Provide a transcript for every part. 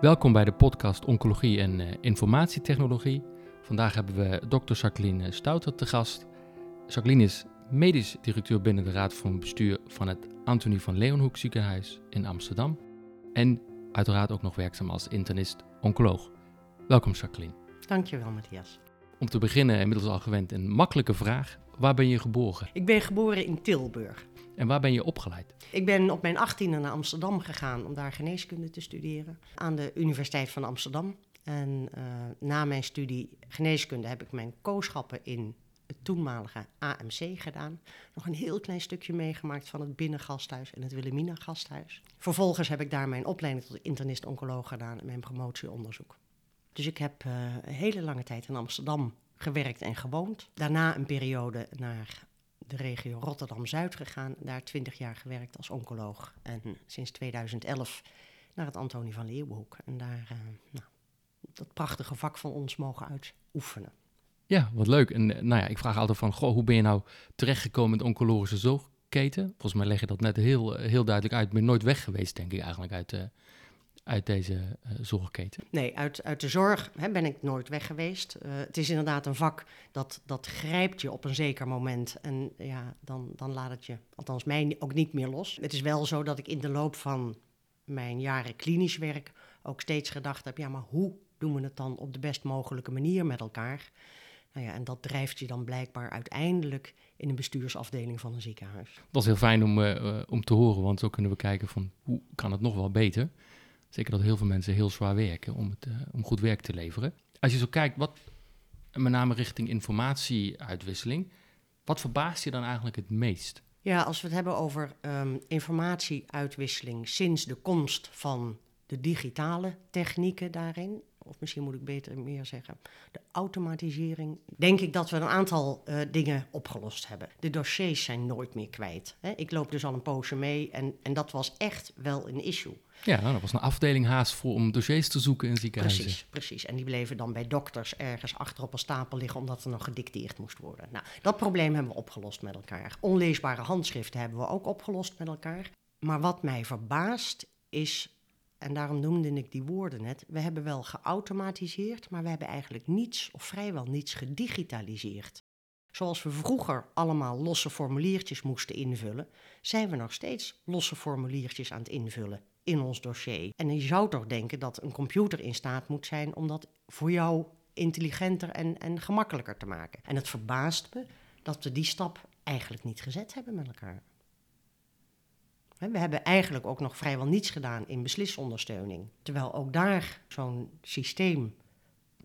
Welkom bij de podcast Oncologie en uh, Informatietechnologie. Vandaag hebben we dokter Jacqueline Stouter te gast. Jacqueline is medisch directeur binnen de Raad van Bestuur van het Antonie van Leeuwenhoek ziekenhuis in Amsterdam. En uiteraard ook nog werkzaam als internist-oncoloog. Welkom Jacqueline. Dankjewel Matthias. Om te beginnen, inmiddels al gewend, een makkelijke vraag. Waar ben je geboren? Ik ben geboren in Tilburg. En waar ben je opgeleid? Ik ben op mijn achttiende naar Amsterdam gegaan om daar geneeskunde te studeren. Aan de Universiteit van Amsterdam. En uh, na mijn studie geneeskunde heb ik mijn kooschappen in het toenmalige AMC gedaan. Nog een heel klein stukje meegemaakt van het Binnengasthuis en het Wilhelmina Gasthuis. Vervolgens heb ik daar mijn opleiding tot internist-oncoloog gedaan en mijn promotieonderzoek. Dus ik heb uh, een hele lange tijd in Amsterdam gewerkt en gewoond. Daarna een periode naar de regio Rotterdam-Zuid gegaan. Daar twintig jaar gewerkt als oncoloog. En sinds 2011 naar het Antonie van Leeuwenhoek. En daar uh, nou, dat prachtige vak van ons mogen uitoefenen. Ja, wat leuk. En nou ja, ik vraag altijd van, goh, hoe ben je nou terechtgekomen in de oncologische zorgketen? Volgens mij leg je dat net heel, heel duidelijk uit. Ik ben nooit weg geweest, denk ik eigenlijk, uit, uit deze uh, zorgketen? Nee, uit, uit de zorg hè, ben ik nooit weg geweest. Uh, het is inderdaad een vak dat, dat grijpt je op een zeker moment. En ja, dan, dan laat het je, althans mij, ook niet meer los. Het is wel zo dat ik in de loop van mijn jaren klinisch werk ook steeds gedacht heb... ja, maar hoe doen we het dan op de best mogelijke manier met elkaar? Nou ja, en dat drijft je dan blijkbaar uiteindelijk in een bestuursafdeling van een ziekenhuis. Dat is heel fijn om, uh, om te horen, want zo kunnen we kijken van hoe kan het nog wel beter... Zeker dat heel veel mensen heel zwaar werken om, het, uh, om goed werk te leveren. Als je zo kijkt, wat, met name richting informatieuitwisseling, wat verbaast je dan eigenlijk het meest? Ja, als we het hebben over um, informatieuitwisseling sinds de komst van de digitale technieken daarin, of misschien moet ik beter meer zeggen, de automatisering, denk ik dat we een aantal uh, dingen opgelost hebben. De dossiers zijn nooit meer kwijt. Hè? Ik loop dus al een poosje mee en, en dat was echt wel een issue. Ja, dat was een afdeling haast voor om dossiers te zoeken in ziekenhuizen. Precies, precies. En die bleven dan bij dokters ergens achter op een stapel liggen omdat er nog gedicteerd moest worden. Nou, dat probleem hebben we opgelost met elkaar. Onleesbare handschriften hebben we ook opgelost met elkaar. Maar wat mij verbaast is en daarom noemde ik die woorden net. We hebben wel geautomatiseerd, maar we hebben eigenlijk niets of vrijwel niets gedigitaliseerd. Zoals we vroeger allemaal losse formuliertjes moesten invullen, zijn we nog steeds losse formuliertjes aan het invullen in ons dossier. En je zou toch denken dat een computer in staat moet zijn om dat voor jou intelligenter en, en gemakkelijker te maken. En het verbaast me dat we die stap eigenlijk niet gezet hebben met elkaar. We hebben eigenlijk ook nog vrijwel niets gedaan in beslisondersteuning. Terwijl ook daar zo'n systeem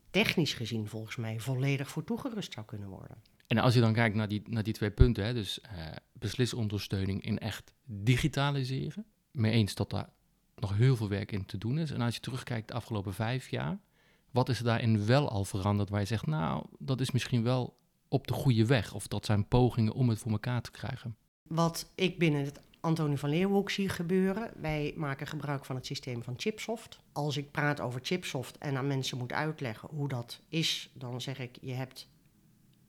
technisch gezien volgens mij volledig voor toegerust zou kunnen worden. En als je dan kijkt naar die, naar die twee punten, hè, dus uh, beslisondersteuning in echt digitaliseren. Mee eens dat daar nog heel veel werk in te doen is. En als je terugkijkt de afgelopen vijf jaar, wat is er daarin wel al veranderd waar je zegt, nou, dat is misschien wel op de goede weg. Of dat zijn pogingen om het voor elkaar te krijgen. Wat ik binnen het Antonie van Leeuwenhoek zie gebeuren. Wij maken gebruik van het systeem van Chipsoft. Als ik praat over Chipsoft en aan mensen moet uitleggen hoe dat is, dan zeg ik: je hebt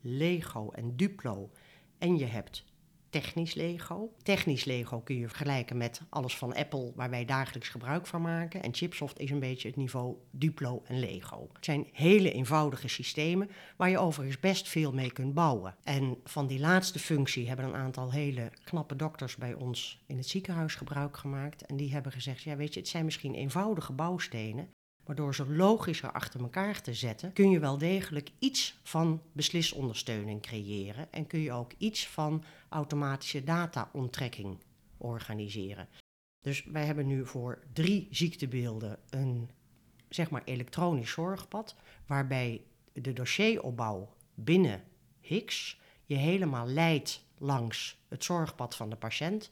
Lego en Duplo en je hebt technisch Lego. Technisch Lego kun je vergelijken met alles van Apple, waar wij dagelijks gebruik van maken. En Chipsoft is een beetje het niveau Duplo en Lego. Het zijn hele eenvoudige systemen waar je overigens best veel mee kunt bouwen. En van die laatste functie hebben een aantal hele knappe dokters bij ons in het ziekenhuis gebruik gemaakt. En die hebben gezegd: ja, weet je, het zijn misschien eenvoudige bouwstenen. Maar door ze logischer achter elkaar te zetten, kun je wel degelijk iets van beslisondersteuning creëren. En kun je ook iets van automatische dataonttrekking organiseren. Dus wij hebben nu voor drie ziektebeelden een zeg maar elektronisch zorgpad, waarbij de dossieropbouw binnen HIX je helemaal leidt langs het zorgpad van de patiënt.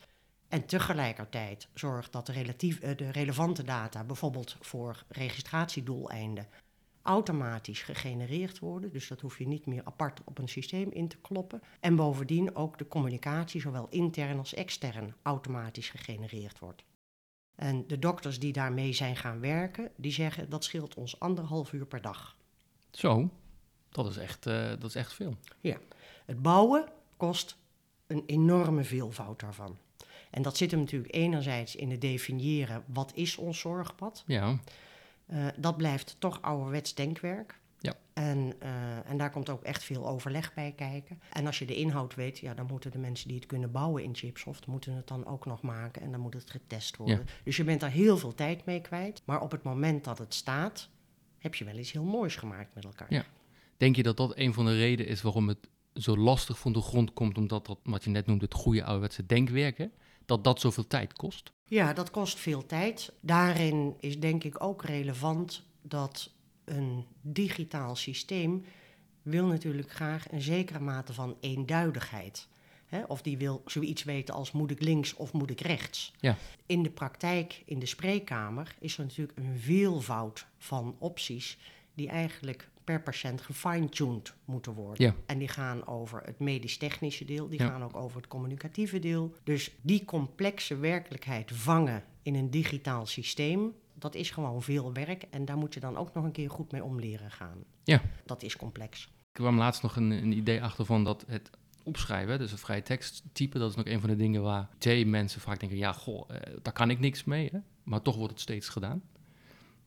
En tegelijkertijd zorgt dat de, relatief, eh, de relevante data, bijvoorbeeld voor registratiedoeleinden, automatisch gegenereerd worden. Dus dat hoef je niet meer apart op een systeem in te kloppen. En bovendien ook de communicatie, zowel intern als extern, automatisch gegenereerd wordt. En de dokters die daarmee zijn gaan werken, die zeggen dat scheelt ons anderhalf uur per dag. Zo, dat is echt, uh, dat is echt veel. Ja, het bouwen kost een enorme veelvoud daarvan. En dat zit hem natuurlijk enerzijds in het definiëren wat is ons zorgpad. Ja. Uh, dat blijft toch ouderwets denkwerk. Ja. En, uh, en daar komt ook echt veel overleg bij kijken. En als je de inhoud weet, ja, dan moeten de mensen die het kunnen bouwen in Chipsoft, moeten het dan ook nog maken en dan moet het getest worden. Ja. Dus je bent daar heel veel tijd mee kwijt. Maar op het moment dat het staat, heb je wel iets heel moois gemaakt met elkaar. Ja. Denk je dat dat een van de redenen is waarom het zo lastig van de grond komt, omdat dat, wat je net noemde, het goede ouderwetse denkwerken, dat dat zoveel tijd kost? Ja, dat kost veel tijd. Daarin is denk ik ook relevant dat een digitaal systeem wil natuurlijk graag een zekere mate van eenduidigheid. Of die wil zoiets weten als moet ik links of moet ik rechts. Ja. In de praktijk, in de spreekkamer, is er natuurlijk een veelvoud van opties die eigenlijk per patiënt gefine-tuned moeten worden. Ja. En die gaan over het medisch-technische deel, die Ja. gaan ook over het communicatieve deel. Dus die complexe werkelijkheid vangen in een digitaal systeem, dat is gewoon veel werk. En daar moet je dan ook nog een keer goed mee om leren gaan. Ja. Dat is complex. Ik kwam laatst nog een, een idee achter van dat het opschrijven, dus een vrije tekst typen, dat is nog een van de dingen waar twee mensen vaak denken, ja, goh, eh, daar kan ik niks mee, hè? maar toch wordt het steeds gedaan.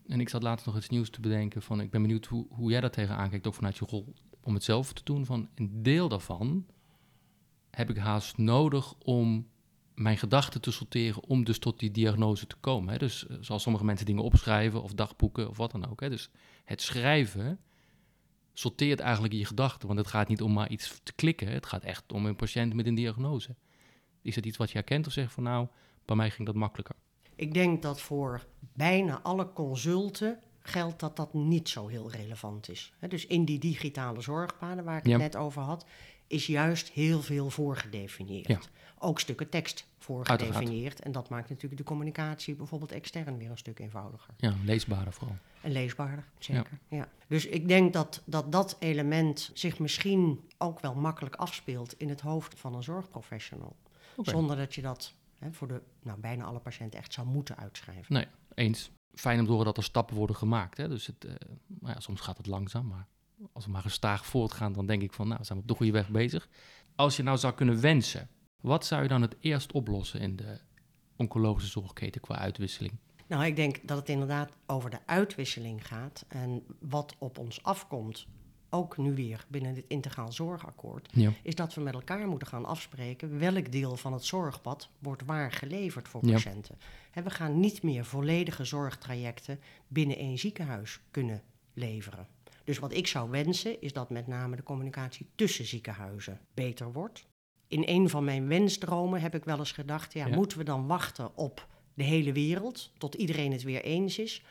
En ik zat laatst nog iets nieuws te bedenken van, ik ben benieuwd hoe, hoe jij daar tegenaan kijkt, ook vanuit je rol, om het zelf te doen. Van een deel daarvan heb ik haast nodig om mijn gedachten te sorteren, om dus tot die diagnose te komen. Hè? Dus eh, zoals sommige mensen dingen opschrijven of dagboeken of wat dan ook. Hè? Dus het schrijven sorteert eigenlijk je gedachten, want het gaat niet om maar iets te klikken. Het gaat echt om een patiënt met een diagnose. Is het iets wat je herkent of zegt van nou, bij mij ging dat makkelijker? Ik denk dat voor bijna alle consulten geldt dat dat niet zo heel relevant is. Dus in die digitale zorgpaden waar ik Ja. het net over had, is juist heel veel voorgedefinieerd. Ja. Ook stukken tekst voorgedefinieerd. En dat maakt natuurlijk de communicatie bijvoorbeeld extern weer een stuk eenvoudiger. Ja, leesbaarder vooral. En leesbaarder, zeker. Ja. Dus ik denk dat, dat dat element zich misschien ook wel makkelijk afspeelt in het hoofd van een zorgprofessional. Zonder dat je dat hè, voor de nou, bijna alle patiënten echt zou moeten uitschrijven. Nee, eens. Fijn om te horen dat er stappen worden gemaakt. Hè? Dus het, eh, nou ja, soms gaat het langzaam, maar als we maar gestaag voortgaan, dan denk ik van, nou, zijn we op de goede weg bezig. Als je nou zou kunnen wensen, wat zou je dan het eerst oplossen in de oncologische zorgketen qua uitwisseling? Nou, ik denk dat het inderdaad over de uitwisseling gaat. En wat op ons afkomt, ook nu weer binnen dit integraal zorgakkoord, Ja. is dat we met elkaar moeten gaan afspreken welk deel van het zorgpad wordt waar geleverd voor Ja. patiënten. We gaan niet meer volledige zorgtrajecten binnen één ziekenhuis kunnen leveren. Dus wat ik zou wensen is dat met name de communicatie tussen ziekenhuizen beter wordt. In een van mijn wensdromen heb ik wel eens gedacht, ja, Ja. moeten we dan wachten op de hele wereld tot iedereen het weer eens is?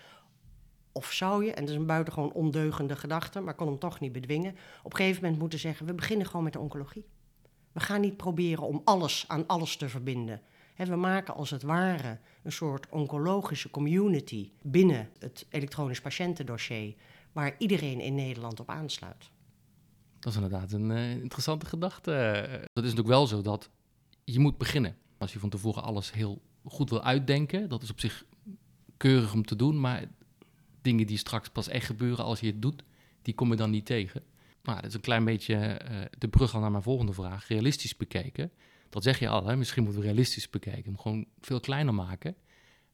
Of zou je, en dat is een buitengewoon ondeugende gedachte, maar kon hem toch niet bedwingen, op een gegeven moment moeten zeggen, we beginnen gewoon met de oncologie. We gaan niet proberen om alles aan alles te verbinden. We maken als het ware een soort oncologische community binnen het elektronisch patiëntendossier, waar iedereen in Nederland op aansluit. Dat is inderdaad een eh, interessante gedachte. Dat is natuurlijk wel zo dat je moet beginnen. Als je van tevoren alles heel goed wil uitdenken, dat is op zich keurig om te doen, maar dingen die straks pas echt gebeuren als je het doet, die kom je dan niet tegen. Nou, dat is een klein beetje eh, de brug al naar mijn volgende vraag. Realistisch bekeken, dat zeg je al, hè? misschien moeten we realistisch bekeken. Hem gewoon veel kleiner maken,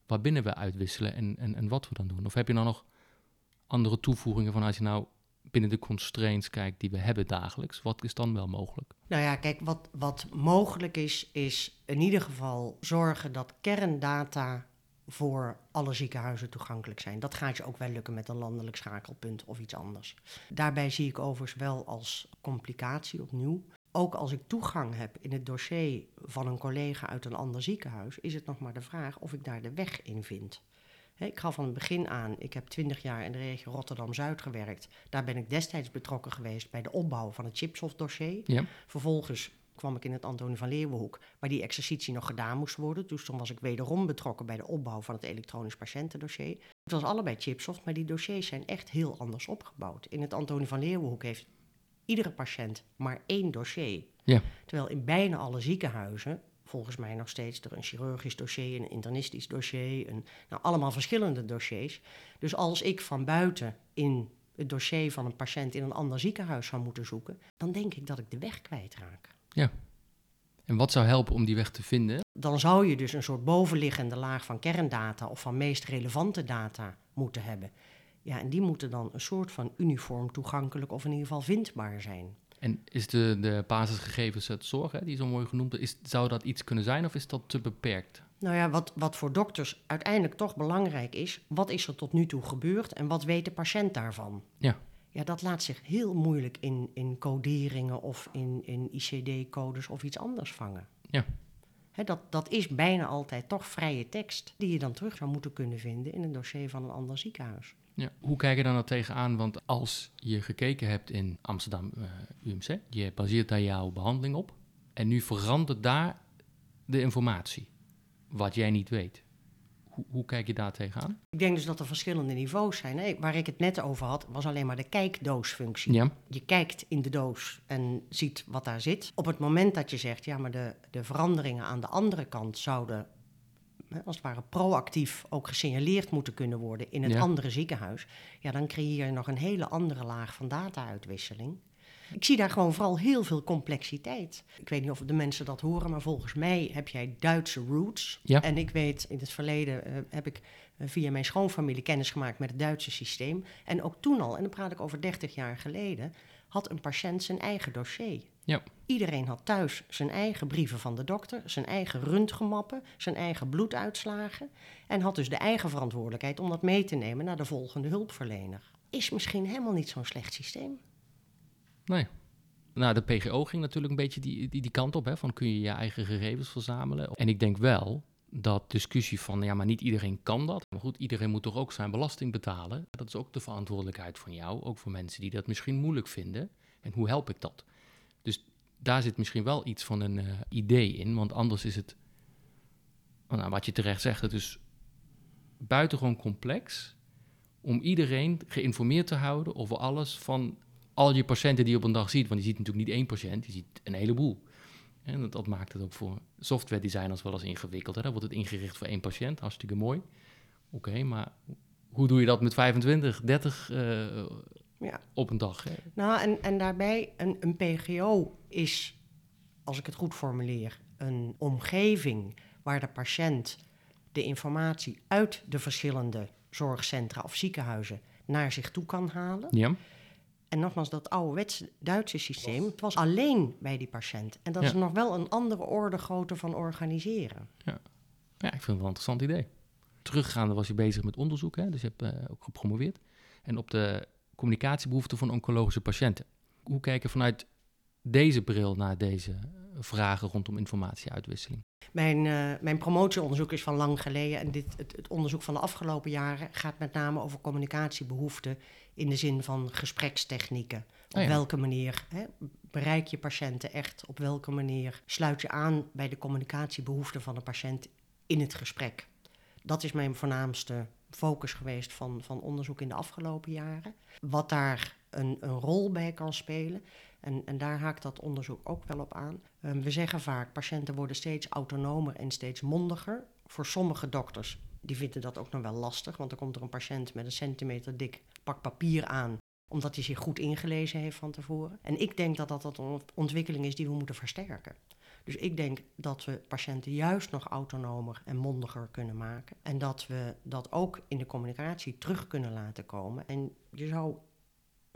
waarbinnen we uitwisselen en, en, en wat we dan doen. Of heb je dan nog andere toevoegingen van als je nou binnen de constraints kijkt die we hebben dagelijks, wat is dan wel mogelijk? Nou ja, kijk, wat, wat mogelijk is, is in ieder geval zorgen dat kerndata voor alle ziekenhuizen toegankelijk zijn. Dat gaat je ook wel lukken met een landelijk schakelpunt of iets anders. Daarbij zie ik overigens wel als complicatie opnieuw. Ook als ik toegang heb in het dossier van een collega uit een ander ziekenhuis, is het nog maar de vraag of ik daar de weg in vind. Ik gaf van het begin aan, ik heb twintig jaar in de regio Rotterdam-Zuid gewerkt. Daar ben ik destijds betrokken geweest bij de opbouw van het Chipsoft-dossier. Ja, Vervolgens kwam ik in het Antonie van Leeuwenhoek, waar die exercitie nog gedaan moest worden. Dus toen was ik wederom betrokken bij de opbouw van het elektronisch patiëntendossier. Het was allebei Chipsoft, maar die dossiers zijn echt heel anders opgebouwd. In het Antonie van Leeuwenhoek heeft iedere patiënt maar één dossier. ja, Terwijl in bijna alle ziekenhuizen, volgens mij nog steeds er een chirurgisch dossier, een internistisch dossier, een, nou, allemaal verschillende dossiers. Dus als ik van buiten in het dossier van een patiënt in een ander ziekenhuis zou moeten zoeken, dan denk ik dat ik de weg kwijtraak. En wat zou helpen om die weg te vinden? Dan zou je dus een soort bovenliggende laag van kerndata of van meest relevante data moeten hebben. Ja, en die moeten dan een soort van uniform toegankelijk of in ieder geval vindbaar zijn. En is de, de basisgegevens het zorg, hè, die zo mooi genoemd is, zou dat iets kunnen zijn of is dat te beperkt? Nou ja, wat, wat voor dokters uiteindelijk toch belangrijk is, wat is er tot nu toe gebeurd en wat weet de patiënt daarvan? Ja. Ja, dat laat zich heel moeilijk in, in coderingen of in, in ICD-codes of iets anders vangen. Ja. Hè, dat, dat is bijna altijd toch vrije tekst die je dan terug zou moeten kunnen vinden in een dossier van een ander ziekenhuis. Ja. Hoe kijk je dan er tegenaan? Want als je gekeken hebt in Amsterdam uh, UMC, je baseert daar jouw behandeling op. En nu verandert daar de informatie, wat jij niet weet. Hoe, hoe kijk je daar tegenaan? Ik denk dus dat er verschillende niveaus zijn. Hè. Waar ik het net over had, was alleen maar de kijkdoosfunctie. Ja. Je kijkt in de doos en ziet wat daar zit. Op het moment dat je zegt, ja, maar de, de veranderingen aan de andere kant zouden als het ware proactief ook gesignaleerd moeten kunnen worden in het Ja. andere ziekenhuis, ja, dan creëer je nog een hele andere laag van data-uitwisseling. Ik zie daar gewoon vooral heel veel complexiteit. Ik weet niet of de mensen dat horen, maar volgens mij heb jij Duitse roots. Ja. En ik weet, in het verleden eh, heb ik eh, via mijn schoonfamilie kennis gemaakt met het Duitse systeem. En ook toen al, en dan praat ik over 30 jaar geleden, had een patiënt zijn eigen dossier. Ja. Iedereen had thuis zijn eigen brieven van de dokter, zijn eigen röntgenmappen, zijn eigen bloeduitslagen. En had dus de eigen verantwoordelijkheid om dat mee te nemen naar de volgende hulpverlener. Is misschien helemaal niet zo'n slecht systeem. Nee. Nou, de PGO ging natuurlijk een beetje die, die, die kant op, hè, van kun je je eigen gegevens verzamelen. En ik denk wel dat discussie van, ja, maar niet iedereen kan dat. Maar goed, iedereen moet toch ook zijn belasting betalen. Dat is ook de verantwoordelijkheid van jou, ook voor mensen die dat misschien moeilijk vinden. En hoe help ik dat? Dus daar zit misschien wel iets van een eh, idee in, want anders is het, nou, wat je terecht zegt, het is buitengewoon complex om iedereen geïnformeerd te houden over alles van al je patiënten die je op een dag ziet. Want je ziet natuurlijk niet één patiënt, je ziet een heleboel. En dat, dat maakt het ook voor software designers wel eens ingewikkeld. Hè? Dan wordt het ingericht voor één patiënt, hartstikke mooi. Oké, maar hoe doe je dat met 25, 30 eh, Ja. op een dag? Hè? Nou, en, en daarbij, een, een PGO is, als ik het goed formuleer, een omgeving waar de patiënt de informatie uit de verschillende zorgcentra of ziekenhuizen naar zich toe kan halen. Ja, En nogmaals, dat ouderwetse Duitse systeem, het was alleen bij die patiënt. En dat Ja. is nog wel een andere orde grootte van organiseren. ja, ik vind het wel een interessant idee. Teruggaande was je bezig met onderzoek, hè? dus je hebt eh, ook gepromoveerd. En op de communicatiebehoeften van oncologische patiënten. Hoe kijk je vanuit deze bril naar deze vragen rondom informatieuitwisseling? Mijn, eh, mijn promotieonderzoek is van lang geleden. En dit, het, het onderzoek van de afgelopen jaren gaat met name over communicatiebehoeften in de zin van gesprekstechnieken. Op Oh ja. welke manier hè, bereik je patiënten echt? Op welke manier sluit je aan bij de communicatiebehoeften van de patiënt in het gesprek? Dat is mijn voornaamste focus geweest van, van onderzoek in de afgelopen jaren. Wat daar een, een rol bij kan spelen. En, en daar haakt dat onderzoek ook wel op aan. Ehm, we zeggen vaak, patiënten worden steeds autonomer en steeds mondiger. Voor sommige dokters, die vinden dat ook nog wel lastig. Want dan komt er een patiënt met een centimeter dik pak papier aan omdat hij zich goed ingelezen heeft van tevoren. En ik denk dat dat, dat een ontwikkeling is die we moeten versterken. Dus ik denk dat we patiënten juist nog autonomer en mondiger kunnen maken. En dat we dat ook in de communicatie terug kunnen laten komen. En je zou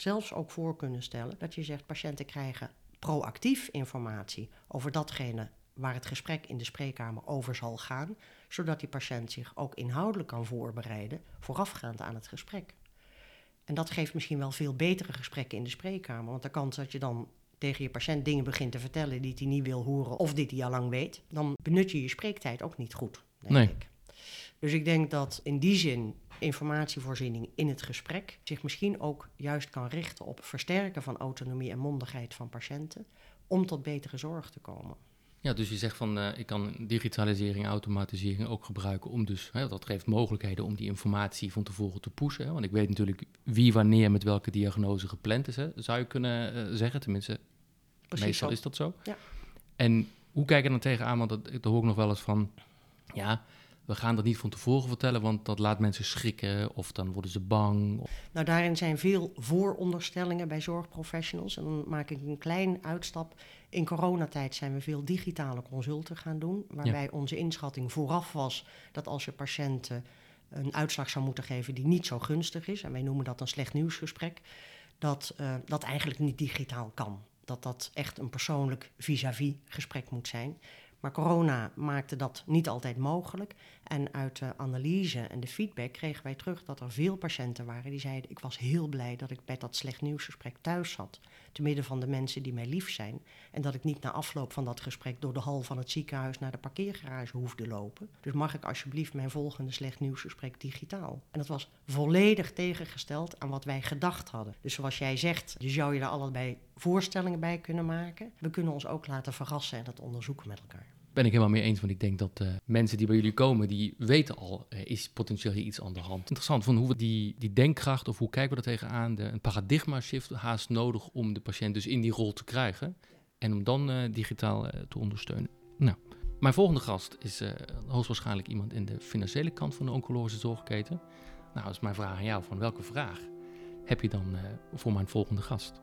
zelfs ook voor kunnen stellen dat je zegt: patiënten krijgen proactief informatie over datgene waar het gesprek in de spreekkamer over zal gaan, zodat die patiënt zich ook inhoudelijk kan voorbereiden voorafgaand aan het gesprek. En dat geeft misschien wel veel betere gesprekken in de spreekkamer, want de kans dat je dan tegen je patiënt dingen begint te vertellen die hij niet wil horen of die hij al lang weet, dan benut je je spreektijd ook niet goed, denk Nee. ik. Dus ik denk dat in die zin informatievoorziening in het gesprek zich misschien ook juist kan richten op versterken van autonomie en mondigheid van patiënten om tot betere zorg te komen. Ja, dus je zegt van eh, ik kan digitalisering, automatisering ook gebruiken om dus, hè, dat geeft mogelijkheden om die informatie van tevoren te pushen. Hè, want ik weet natuurlijk wie wanneer met welke diagnose gepland is, hè, zou je kunnen eh, zeggen. Tenminste, Precies meestal zo. is dat zo. Ja. En hoe kijk je dan tegenaan? Want dat, hoor ik nog wel eens van, ja, we gaan dat niet van tevoren vertellen, want dat laat mensen schrikken of dan worden ze bang. Nou, daarin zijn veel vooronderstellingen bij zorgprofessionals. En dan maak ik een klein uitstap. In coronatijd zijn we veel digitale consulten gaan doen, waarbij onze inschatting vooraf was dat als je patiënten een uitslag zou moeten geven die niet zo gunstig is, en wij noemen dat een slecht nieuwsgesprek, dat uh, dat eigenlijk niet digitaal kan. Dat dat echt een persoonlijk vis-à-vis gesprek moet zijn. Maar corona maakte dat niet altijd mogelijk. En uit de analyse en de feedback kregen wij terug dat er veel patiënten waren die zeiden: Ik was heel blij dat ik bij dat slecht nieuwsgesprek thuis zat. Te midden van de mensen die mij lief zijn. En dat ik niet na afloop van dat gesprek door de hal van het ziekenhuis naar de parkeergarage hoefde lopen. Dus mag ik alsjeblieft mijn volgende slecht nieuwsgesprek digitaal? En dat was volledig tegengesteld aan wat wij gedacht hadden. Dus zoals jij zegt, je zou je daar allebei voorstellingen bij kunnen maken. We kunnen ons ook laten verrassen en dat onderzoeken met elkaar ben ik helemaal mee eens. Want ik denk dat uh, mensen die bij jullie komen, die weten al, uh, is potentieel iets aan de hand. Interessant van hoe we die, die denkkracht, of hoe kijken we er tegenaan, de, een paradigma shift haast nodig om de patiënt dus in die rol te krijgen. En om dan uh, digitaal te ondersteunen. Nou, mijn volgende gast is hoogstwaarschijnlijk iemand in de financiële kant van de oncologische zorgketen. Nou, is mijn vraag aan jou, van welke vraag heb je dan voor mijn volgende gast?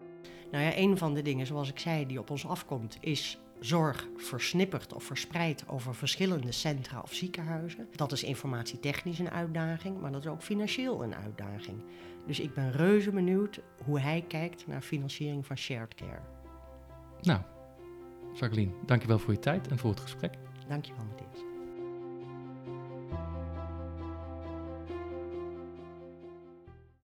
Nou ja, een van de dingen, zoals ik zei, die op ons afkomt, is zorg versnipperd of verspreid over verschillende centra of ziekenhuizen. Dat is informatietechnisch een uitdaging, maar dat is ook financieel een uitdaging. Dus ik ben reuze benieuwd hoe hij kijkt naar financiering van shared care. Nou, Jacqueline, dankjewel voor je tijd en voor het gesprek. Dankjewel, Matthias.